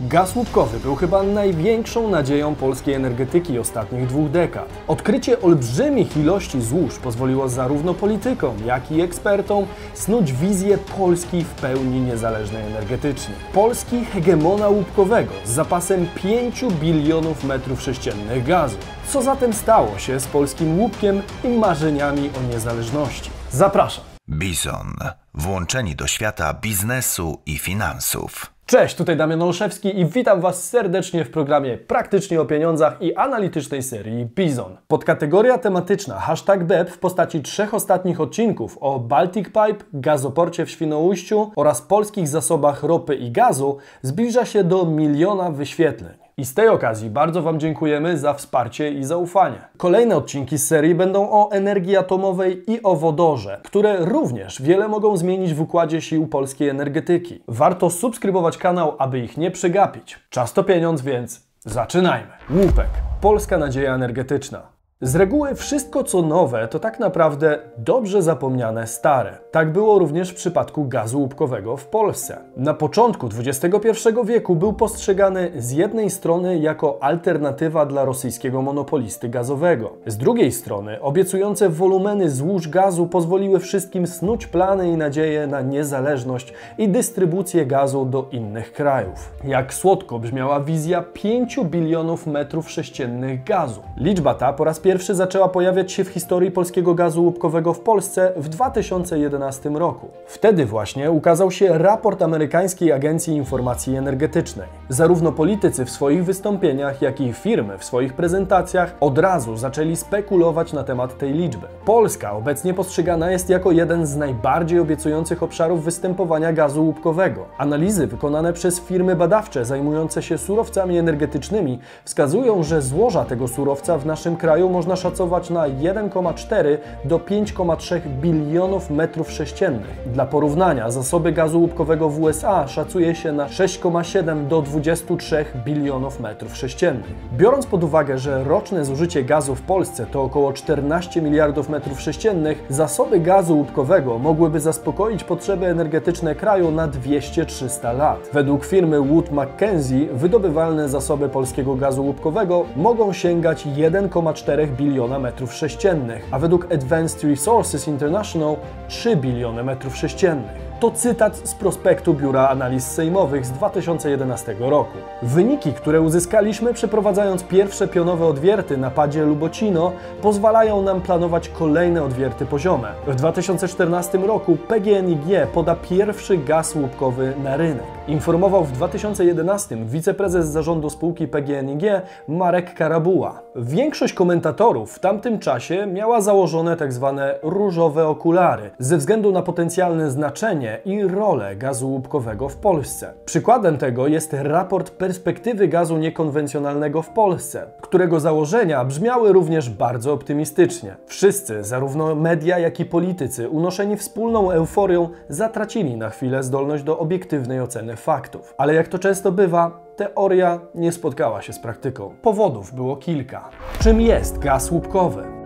Gaz łupkowy był chyba największą nadzieją polskiej energetyki ostatnich dwóch dekad. Odkrycie olbrzymich ilości złóż pozwoliło zarówno politykom, jak i ekspertom snuć wizję Polski w pełni niezależnej energetycznie. Polski hegemona łupkowego z zapasem 5 bilionów metrów sześciennych gazu. Co zatem stało się z polskim łupkiem i marzeniami o niezależności? Zapraszam. Bizon. Włączeni do świata biznesu i finansów. Cześć, tutaj Damian Olszewski i witam Was serdecznie w programie Praktycznie o pieniądzach i analitycznej serii Bizon. Podkategoria tematyczna hashtag BEP w postaci trzech ostatnich odcinków o Baltic Pipe, gazoporcie w Świnoujściu oraz polskich zasobach ropy i gazu zbliża się do miliona wyświetleń. I z tej okazji bardzo Wam dziękujemy za wsparcie i zaufanie. Kolejne odcinki z serii będą o energii atomowej i o wodorze, które również wiele mogą zmienić w układzie sił polskiej energetyki. Warto subskrybować kanał, aby ich nie przegapić. Czas to pieniądz, więc zaczynajmy. Łupek. Polska nadzieja energetyczna. Z reguły wszystko co nowe to tak naprawdę dobrze zapomniane stare. Tak było również w przypadku gazu łupkowego w Polsce. Na początku XXI wieku był postrzegany z jednej strony jako alternatywa dla rosyjskiego monopolisty gazowego. Z drugiej strony obiecujące wolumeny złóż gazu pozwoliły wszystkim snuć plany i nadzieje na niezależność i dystrybucję gazu do innych krajów. Jak słodko brzmiała wizja 5 bilionów metrów sześciennych gazu. Liczba ta po raz pierwszy pierwszy zaczęła pojawiać się w historii polskiego gazu łupkowego w Polsce w 2011 roku. Wtedy właśnie ukazał się raport amerykańskiej Agencji Informacji Energetycznej. Zarówno politycy w swoich wystąpieniach, jak i firmy w swoich prezentacjach od razu zaczęli spekulować na temat tej liczby. Polska obecnie postrzegana jest jako jeden z najbardziej obiecujących obszarów występowania gazu łupkowego. Analizy wykonane przez firmy badawcze zajmujące się surowcami energetycznymi wskazują, że złoża tego surowca w naszym kraju można szacować na 1,4 do 5,3 bilionów metrów sześciennych. Dla porównania, zasoby gazu łupkowego w USA szacuje się na 6,7 do 23 bilionów metrów sześciennych. Biorąc pod uwagę, że roczne zużycie gazu w Polsce to około 14 miliardów metrów sześciennych, zasoby gazu łupkowego mogłyby zaspokoić potrzeby energetyczne kraju na 200-300 lat. Według firmy Wood Mackenzie wydobywalne zasoby polskiego gazu łupkowego mogą sięgać 1,4 biliona metrów sześciennych, a według Advanced Resources International 3 biliony metrów sześciennych. To cytat z prospektu Biura Analiz Sejmowych z 2011 roku. Wyniki, które uzyskaliśmy przeprowadzając pierwsze pionowe odwierty na padzie Lubocino, pozwalają nam planować kolejne odwierty poziome. W 2014 roku PGNiG poda pierwszy gaz łupkowy na rynek. Informował w 2011 wiceprezes zarządu spółki PGNiG Marek Karabuła. Większość komentatorów w tamtym czasie miała założone tzw. Tak różowe okulary ze względu na potencjalne znaczenie i rolę gazu łupkowego w Polsce. Przykładem tego jest raport perspektywy gazu niekonwencjonalnego w Polsce, którego założenia brzmiały również bardzo optymistycznie. Wszyscy, zarówno media, jak i politycy, unoszeni wspólną euforią, zatracili na chwilę zdolność do obiektywnej oceny faktów. Ale jak to często bywa, teoria nie spotkała się z praktyką. Powodów było kilka. Czym jest gaz łupkowy?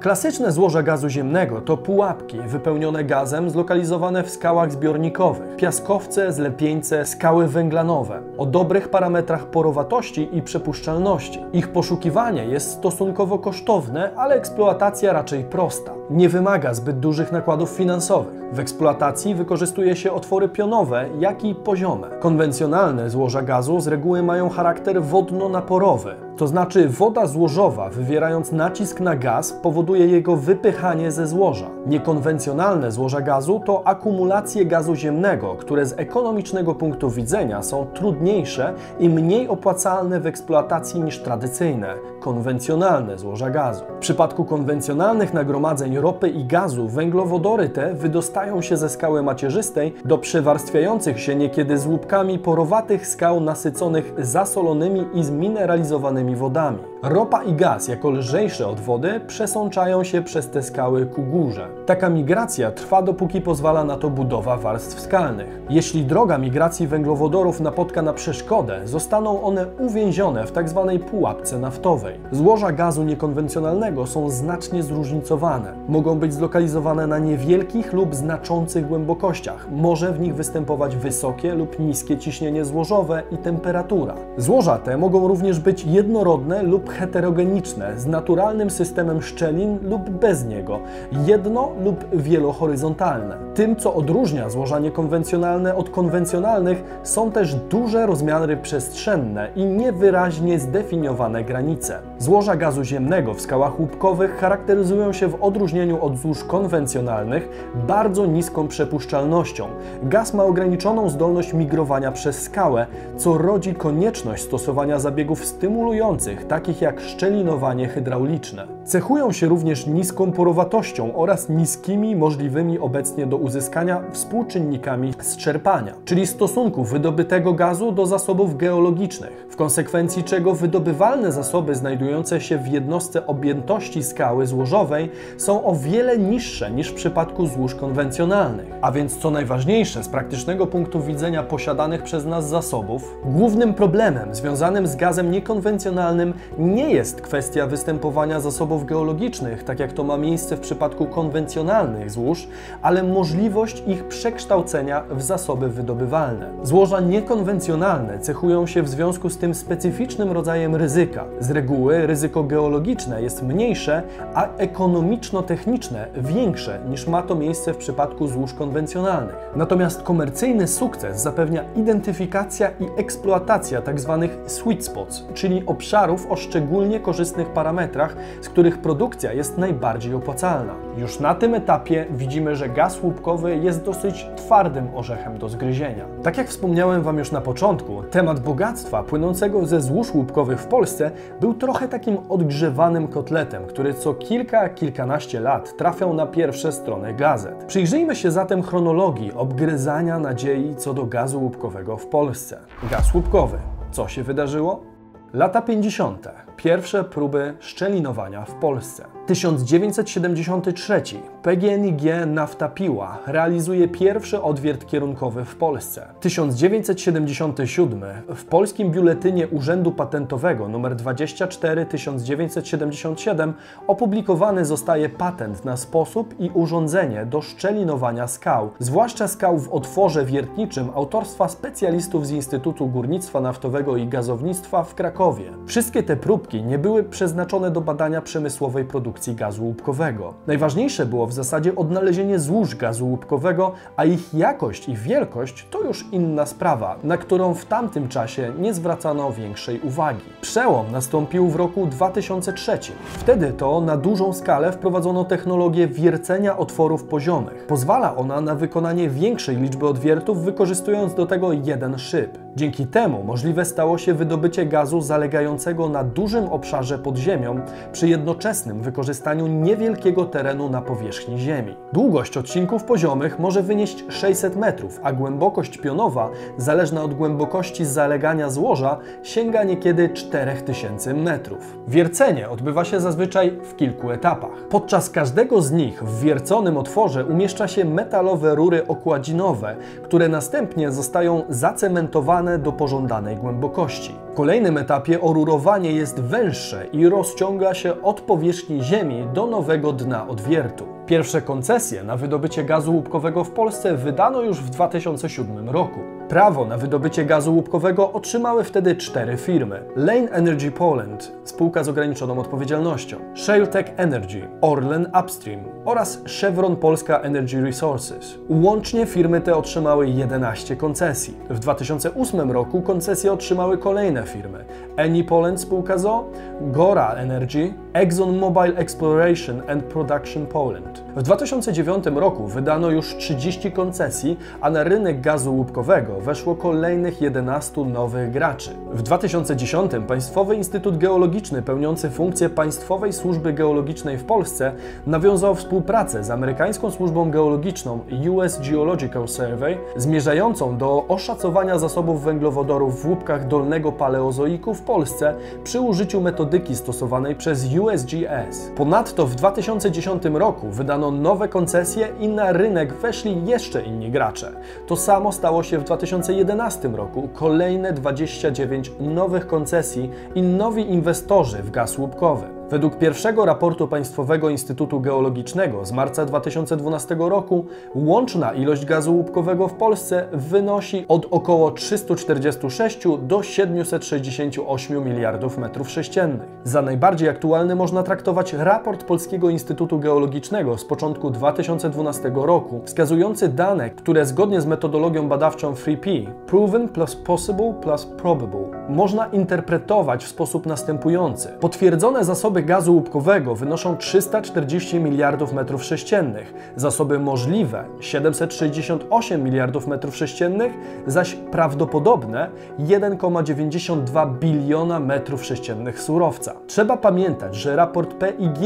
Klasyczne złoża gazu ziemnego to pułapki wypełnione gazem zlokalizowane w skałach zbiornikowych, piaskowce, zlepieńce, skały węglanowe o dobrych parametrach porowatości i przepuszczalności. Ich poszukiwanie jest stosunkowo kosztowne, ale eksploatacja raczej prosta. Nie wymaga zbyt dużych nakładów finansowych. W eksploatacji wykorzystuje się otwory pionowe, jak i poziome. Konwencjonalne złoża gazu z reguły mają charakter wodno-naporowy, to znaczy woda złożowa wywierając nacisk na gaz powoduje jego wypychanie ze złoża. Niekonwencjonalne złoża gazu to akumulacje gazu ziemnego, które z ekonomicznego punktu widzenia są trudniejsze i mniej opłacalne w eksploatacji niż tradycyjne, konwencjonalne złoża gazu. W przypadku konwencjonalnych nagromadzeń ropy i gazu węglowodory te wydostają się ze skały macierzystej do przewarstwiających się niekiedy z łupkami porowatych skał nasyconych zasolonymi i zmineralizowanymi wodami. Ropa i gaz, jako lżejsze od wody, przesączają się przez te skały ku górze. Taka migracja trwa dopóki pozwala na to budowa warstw skalnych. Jeśli droga migracji węglowodorów napotka na przeszkodę, zostaną one uwięzione w tzw. Tak pułapce naftowej. Złoża gazu niekonwencjonalnego są znacznie zróżnicowane. Mogą być zlokalizowane na niewielkich lub znaczących głębokościach. Może w nich występować wysokie lub niskie ciśnienie złożowe i temperatura. Złoża te mogą również być jednorodne lub heterogeniczne, z naturalnym systemem szczelin lub bez niego, jedno lub wielohoryzontalne. Tym, co odróżnia złoża niekonwencjonalne od konwencjonalnych, są też duże rozmiary przestrzenne i niewyraźnie zdefiniowane granice. Złoża gazu ziemnego w skałach łupkowych charakteryzują się w odróżnieniu od złóż konwencjonalnych bardzo niską przepuszczalnością. Gaz ma ograniczoną zdolność migrowania przez skałę, co rodzi konieczność stosowania zabiegów stymulujących, takich jak szczelinowanie hydrauliczne. Cechują się również niską porowatością oraz niskimi możliwymi obecnie do uzyskania współczynnikami zczerpania, czyli stosunku wydobytego gazu do zasobów geologicznych, w konsekwencji czego wydobywalne zasoby znajdujące się w jednostce objętości skały złożowej są o wiele niższe niż w przypadku złóż konwencjonalnych. A więc co najważniejsze z praktycznego punktu widzenia posiadanych przez nas zasobów, głównym problemem związanym z gazem niekonwencjonalnym nie jest kwestia występowania zasobów geologicznych, tak jak to ma miejsce w przypadku konwencjonalnych złóż, ale możliwość ich przekształcenia w zasoby wydobywalne. Złoża niekonwencjonalne cechują się w związku z tym specyficznym rodzajem ryzyka. Z reguły ryzyko geologiczne jest mniejsze, a ekonomiczno-techniczne większe niż ma to miejsce w przypadku złóż konwencjonalnych. Natomiast komercyjny sukces zapewnia identyfikacja i eksploatacja tzw. Tak sweet spots, czyli obszarów o szczególnie korzystnych parametrach, z których produkcja jest najbardziej opłacalna. Już na tym etapie widzimy, że gaz łupkowy jest dosyć twardym orzechem do zgryzienia. Tak jak wspomniałem Wam już na początku, temat bogactwa płynącego ze złóż łupkowych w Polsce był trochę takim odgrzewanym kotletem, który co kilka, kilkanaście lat trafiał na pierwsze strony gazet. Przyjrzyjmy się zatem chronologii obgryzania nadziei co do gazu łupkowego w Polsce. Gaz łupkowy. Co się wydarzyło? Lata 50. Pierwsze próby szczelinowania w Polsce. 1973 PGNiG Nafta Piła realizuje pierwszy odwiert kierunkowy w Polsce. 1977 w polskim biuletynie Urzędu Patentowego nr 24 1977 opublikowany zostaje patent na sposób i urządzenie do szczelinowania skał, zwłaszcza skał w otworze wiertniczym autorstwa specjalistów z Instytutu Górnictwa Naftowego i Gazownictwa w Krakowie. Wszystkie te próbki nie były przeznaczone do badania przemysłowej produkcji gazu łupkowego. Najważniejsze było w zasadzie odnalezienie złóż gazu łupkowego, a ich jakość i wielkość to już inna sprawa, na którą w tamtym czasie nie zwracano większej uwagi. Przełom nastąpił w roku 2003. Wtedy to na dużą skalę wprowadzono technologię wiercenia otworów poziomych. Pozwala ona na wykonanie większej liczby odwiertów, wykorzystując do tego jeden szyb. Dzięki temu możliwe stało się wydobycie gazu zalegającego na dużym obszarze pod ziemią przy jednoczesnym wykorzystaniu niewielkiego terenu na powierzchni Ziemi. Długość odcinków poziomych może wynieść 600 metrów, a głębokość pionowa, zależna od głębokości zalegania złoża, sięga niekiedy 4000 metrów. Wiercenie odbywa się zazwyczaj w kilku etapach. Podczas każdego z nich w wierconym otworze umieszcza się metalowe rury okładzinowe, które następnie zostają zacementowane do pożądanej głębokości. W kolejnym etapie orurowanie jest węższe i rozciąga się od powierzchni Ziemi do nowego dna odwiertu. Pierwsze koncesje na wydobycie gazu łupkowego w Polsce wydano już w 2007 roku. Prawo na wydobycie gazu łupkowego otrzymały wtedy cztery firmy: Lane Energy Poland, spółka z ograniczoną odpowiedzialnością, ShaleTech Energy, Orlen Upstream oraz Chevron Polska Energy Resources. Łącznie firmy te otrzymały 11 koncesji. W 2008 roku koncesje otrzymały kolejne firmy: Eni Poland spółka ZO, Gora Energy, ExxonMobil Exploration and Production Poland. W 2009 roku wydano już 30 koncesji, a na rynek gazu łupkowego weszło kolejnych 11 nowych graczy. W 2010 Państwowy Instytut Geologiczny pełniący funkcję Państwowej Służby Geologicznej w Polsce nawiązał współpracę z amerykańską służbą geologiczną US Geological Survey zmierzającą do oszacowania zasobów węglowodorów w łupkach dolnego paleozoiku w Polsce przy użyciu metodyki stosowanej przez USGS. Ponadto w 2010 roku wydano nowe koncesje i na rynek weszli jeszcze inni gracze. To samo stało się w 2011 roku. Kolejne 29 nowych koncesji i nowi inwestorzy w gaz łupkowy. Według pierwszego raportu Państwowego Instytutu Geologicznego z marca 2012 roku łączna ilość gazu łupkowego w Polsce wynosi od około 346 do 768 miliardów metrów sześciennych. Za najbardziej aktualny można traktować raport Polskiego Instytutu Geologicznego z początku 2012 roku, wskazujący dane, które zgodnie z metodologią badawczą 3P Proven plus Possible plus Probable można interpretować w sposób następujący. Potwierdzone zasoby gazu łupkowego wynoszą 340 miliardów metrów sześciennych, zasoby możliwe 768 miliardów metrów sześciennych, zaś prawdopodobne 1,92 biliona metrów sześciennych surowca. Trzeba pamiętać, że raport PIG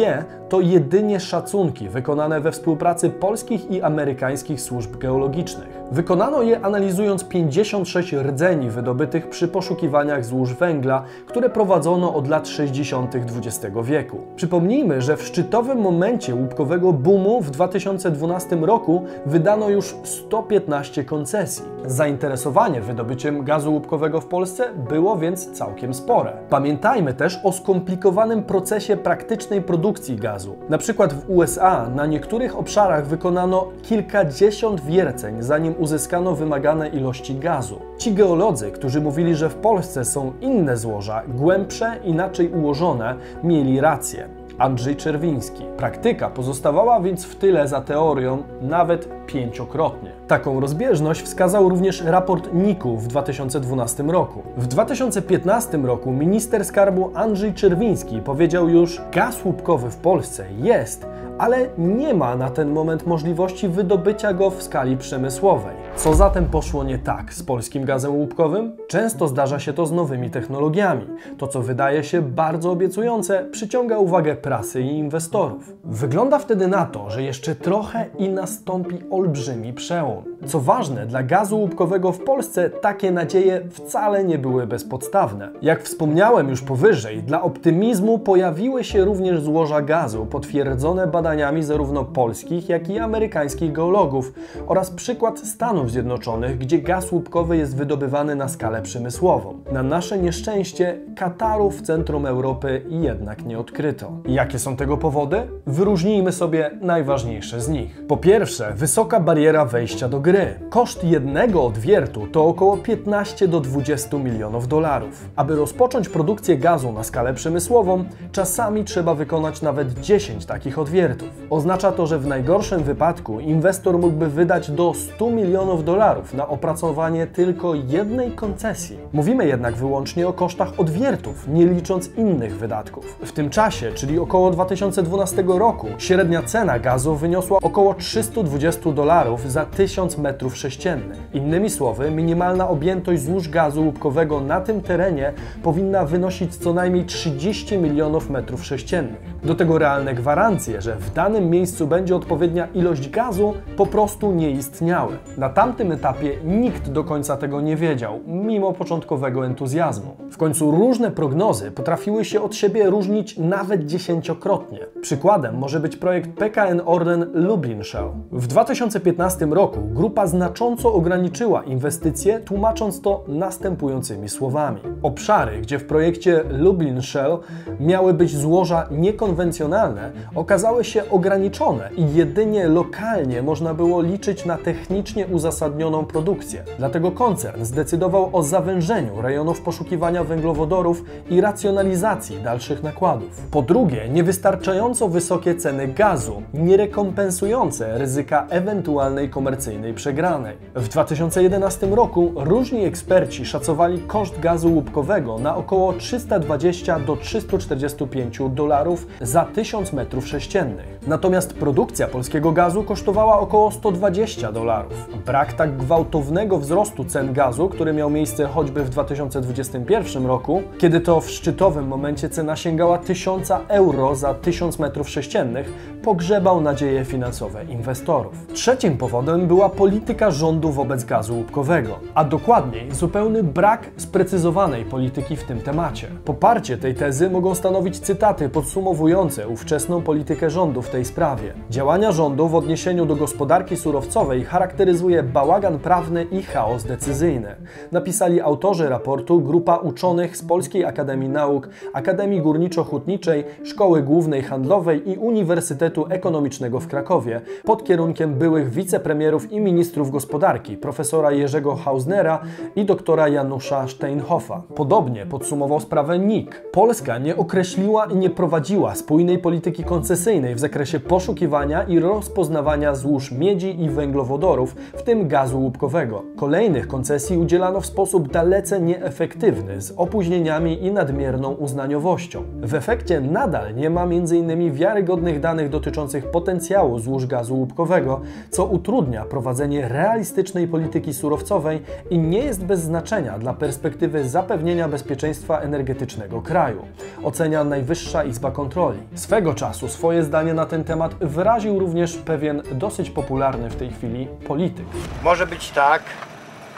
to jedynie szacunki wykonane we współpracy polskich i amerykańskich służb geologicznych. Wykonano je analizując 56 rdzeni wydobytych przy poszukiwaniach złóż węgla, które prowadzono od lat 60. XX wieku. Przypomnijmy, że w szczytowym momencie łupkowego boomu w 2012 roku wydano już 115 koncesji. Zainteresowanie wydobyciem gazu łupkowego w Polsce było więc całkiem spore. Pamiętajmy też o skomplikowanym procesie praktycznej produkcji gazu. Na przykład w USA na niektórych obszarach wykonano kilkadziesiąt wierceń, zanim uzyskano wymagane ilości gazu. Ci geolodzy, którzy mówili, że w Polsce są inne złoża, głębsze, inaczej ułożone, mieli rację. Andrzej Czerwiński. Praktyka pozostawała więc w tyle za teorią nawet pięciokrotnie. Taką rozbieżność wskazał również raport NIK-u w 2012 roku. W 2015 roku minister skarbu Andrzej Czerwiński powiedział już, gaz łupkowy w Polsce jest, ale nie ma na ten moment możliwości wydobycia go w skali przemysłowej. Co zatem poszło nie tak z polskim gazem łupkowym? Często zdarza się to z nowymi technologiami. To, co wydaje się bardzo obiecujące, przyciąga uwagę prasy i inwestorów. Wygląda wtedy na to, że jeszcze trochę i nastąpi olbrzymi przełom. Co ważne, dla gazu łupkowego w Polsce takie nadzieje wcale nie były bezpodstawne. Jak wspomniałem już powyżej, dla optymizmu pojawiły się również złoża gazu potwierdzone badaniami zarówno polskich, jak i amerykańskich geologów oraz przykład Stanów Zjednoczonych, gdzie gaz łupkowy jest wydobywany na skalę przemysłową. Na nasze nieszczęście Kataru w centrum Europy jednak nie odkryto. Jakie są tego powody? Wyróżnijmy sobie najważniejsze z nich. Po pierwsze, wysoka bariera wejścia do gry. Koszt jednego odwiertu to około 15 do 20 milionów dolarów. Aby rozpocząć produkcję gazu na skalę przemysłową, czasami trzeba wykonać nawet 10 takich odwiertów. Oznacza to, że w najgorszym wypadku inwestor mógłby wydać do 100 milionów dolarów na opracowanie tylko jednej koncesji. Mówimy jednak wyłącznie o kosztach odwiertów, nie licząc innych wydatków. W tym czasie, czyli około 2012 roku, średnia cena gazu wyniosła około 320 dolarów za 1000 metrów sześciennych. Innymi słowy, minimalna objętość złóż gazu łupkowego na tym terenie powinna wynosić co najmniej 30 milionów metrów sześciennych. Do tego realne gwarancje, że w danym miejscu będzie odpowiednia ilość gazu, po prostu nie istniały. Na tamtym etapie nikt do końca tego nie wiedział, mimo początkowego entuzjazmu. W końcu różne prognozy potrafiły się od siebie różnić nawet dziesięciokrotnie. Przykładem może być projekt PKN Orlen Lublin Shell. W 2015 roku grupa znacząco ograniczyła inwestycje, tłumacząc to następującymi słowami. Obszary, gdzie w projekcie Lublin Shell miały być złoża niekonwencjonalne, okazały się ograniczone i jedynie lokalnie można było liczyć na technicznie uzasadnioną produkcję. Dlatego koncern zdecydował o zawężeniu rejonów poszukiwania węglowodorów i racjonalizacji dalszych nakładów. Po drugie, niewystarczająco wysokie ceny gazu, nierekompensujące ryzyka ewentualnej komercyjnej przegranej. W 2011 roku różni eksperci szacowali koszt gazu łupkowego na około 320 do 345 dolarów za 1000 metrów sześciennych. Natomiast produkcja polskiego gazu kosztowała około 120 dolarów. Brak tak gwałtownego wzrostu cen gazu, który miał miejsce choćby w 2021 roku, kiedy to w szczytowym momencie cena sięgała 1000 euro za 1000 metrów sześciennych, pogrzebał nadzieje finansowe inwestorów. Trzecim powodem była polityka rządu wobec gazu łupkowego, a dokładniej zupełny brak sprecyzowanej polityki w tym temacie. Poparcie tej tezy mogą stanowić cytaty podsumowujące ówczesną politykę rządu w tej sprawie. Działania rządu w odniesieniu do gospodarki surowcowej charakteryzuje bałagan prawny i chaos decyzyjny. Napisali autorzy raportu grupa uczonych z Polskiej Akademii Nauk, Akademii Górniczo-Hutniczej, Szkoły Głównej Handlowej i Uniwersytetu Ekonomicznego w Krakowie pod kierunkiem byłych wicepremierów i ministrów gospodarki profesora Jerzego Hausnera i doktora Janusza Steinhoffa. Podobnie podsumował sprawę NIK. Polska nie określiła i nie prowadziła spójnej polityki koncesyjnej w zakresie poszukiwania i rozpoznawania złóż miedzi i węglowodorów, w tym gazu łupkowego. Kolejnych koncesji udzielano w sposób dalece nieefektywny, z opóźnieniami i nadmierną uznaniowością. W efekcie nadal nie ma m.in. wiarygodnych danych dotyczących potencjału złóż gazu łupkowego, co utrudnia prowadzenie realistycznej polityki surowcowej i nie jest bez znaczenia dla perspektywy zapewnienia bezpieczeństwa energetycznego kraju, ocenia Najwyższa Izba Kontroli. Swego czasu swoje zdanie na ten temat wyraził również pewien dosyć popularny w tej chwili polityk. Może być tak,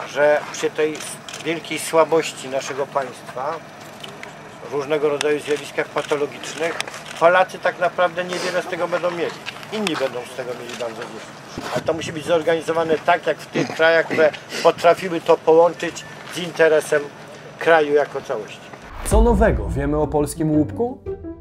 że przy tej wielkiej słabości naszego państwa, różnego rodzaju zjawiskach patologicznych, Polacy tak naprawdę niewiele z tego będą mieli. Inni będą z tego mieli bardzo dużo. Ale to musi być zorganizowane tak, jak w tych krajach, które potrafiły to połączyć z interesem kraju jako całości. Co nowego wiemy o polskim łupku?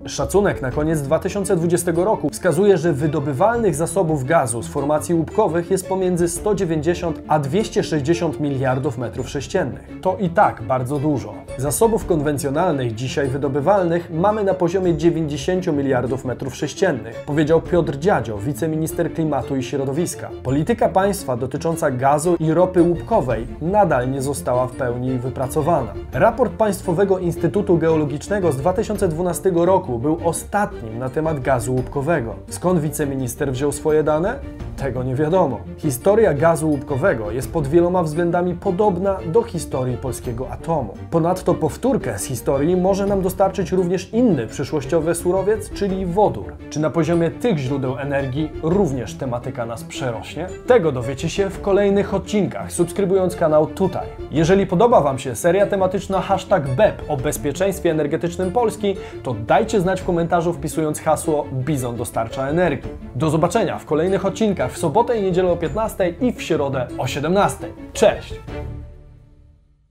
Szacunek na koniec 2020 roku wskazuje, że wydobywalnych zasobów gazu z formacji łupkowych jest pomiędzy 190 a 260 miliardów metrów sześciennych. To i tak bardzo dużo. Zasobów konwencjonalnych dzisiaj wydobywalnych mamy na poziomie 90 miliardów metrów sześciennych, powiedział Piotr Dziadzio, wiceminister klimatu i środowiska. Polityka państwa dotycząca gazu i ropy łupkowej nadal nie została w pełni wypracowana. Raport Państwowego Instytutu Geologicznego z 2012 roku był ostatnim na temat gazu łupkowego. Skąd wiceminister wziął swoje dane? Tego nie wiadomo. Historia gazu łupkowego jest pod wieloma względami podobna do historii polskiego atomu. Ponadto powtórkę z historii może nam dostarczyć również inny przyszłościowy surowiec, czyli wodór. Czy na poziomie tych źródeł energii również tematyka nas przerośnie? Tego dowiecie się w kolejnych odcinkach, subskrybując kanał tutaj. Jeżeli podoba Wam się seria tematyczna hashtag BEP o bezpieczeństwie energetycznym Polski, to dajcie znać w komentarzu wpisując hasło Bizon dostarcza energii. Do zobaczenia w kolejnych odcinkach w sobotę i niedzielę o 15 i w środę o 17. Cześć!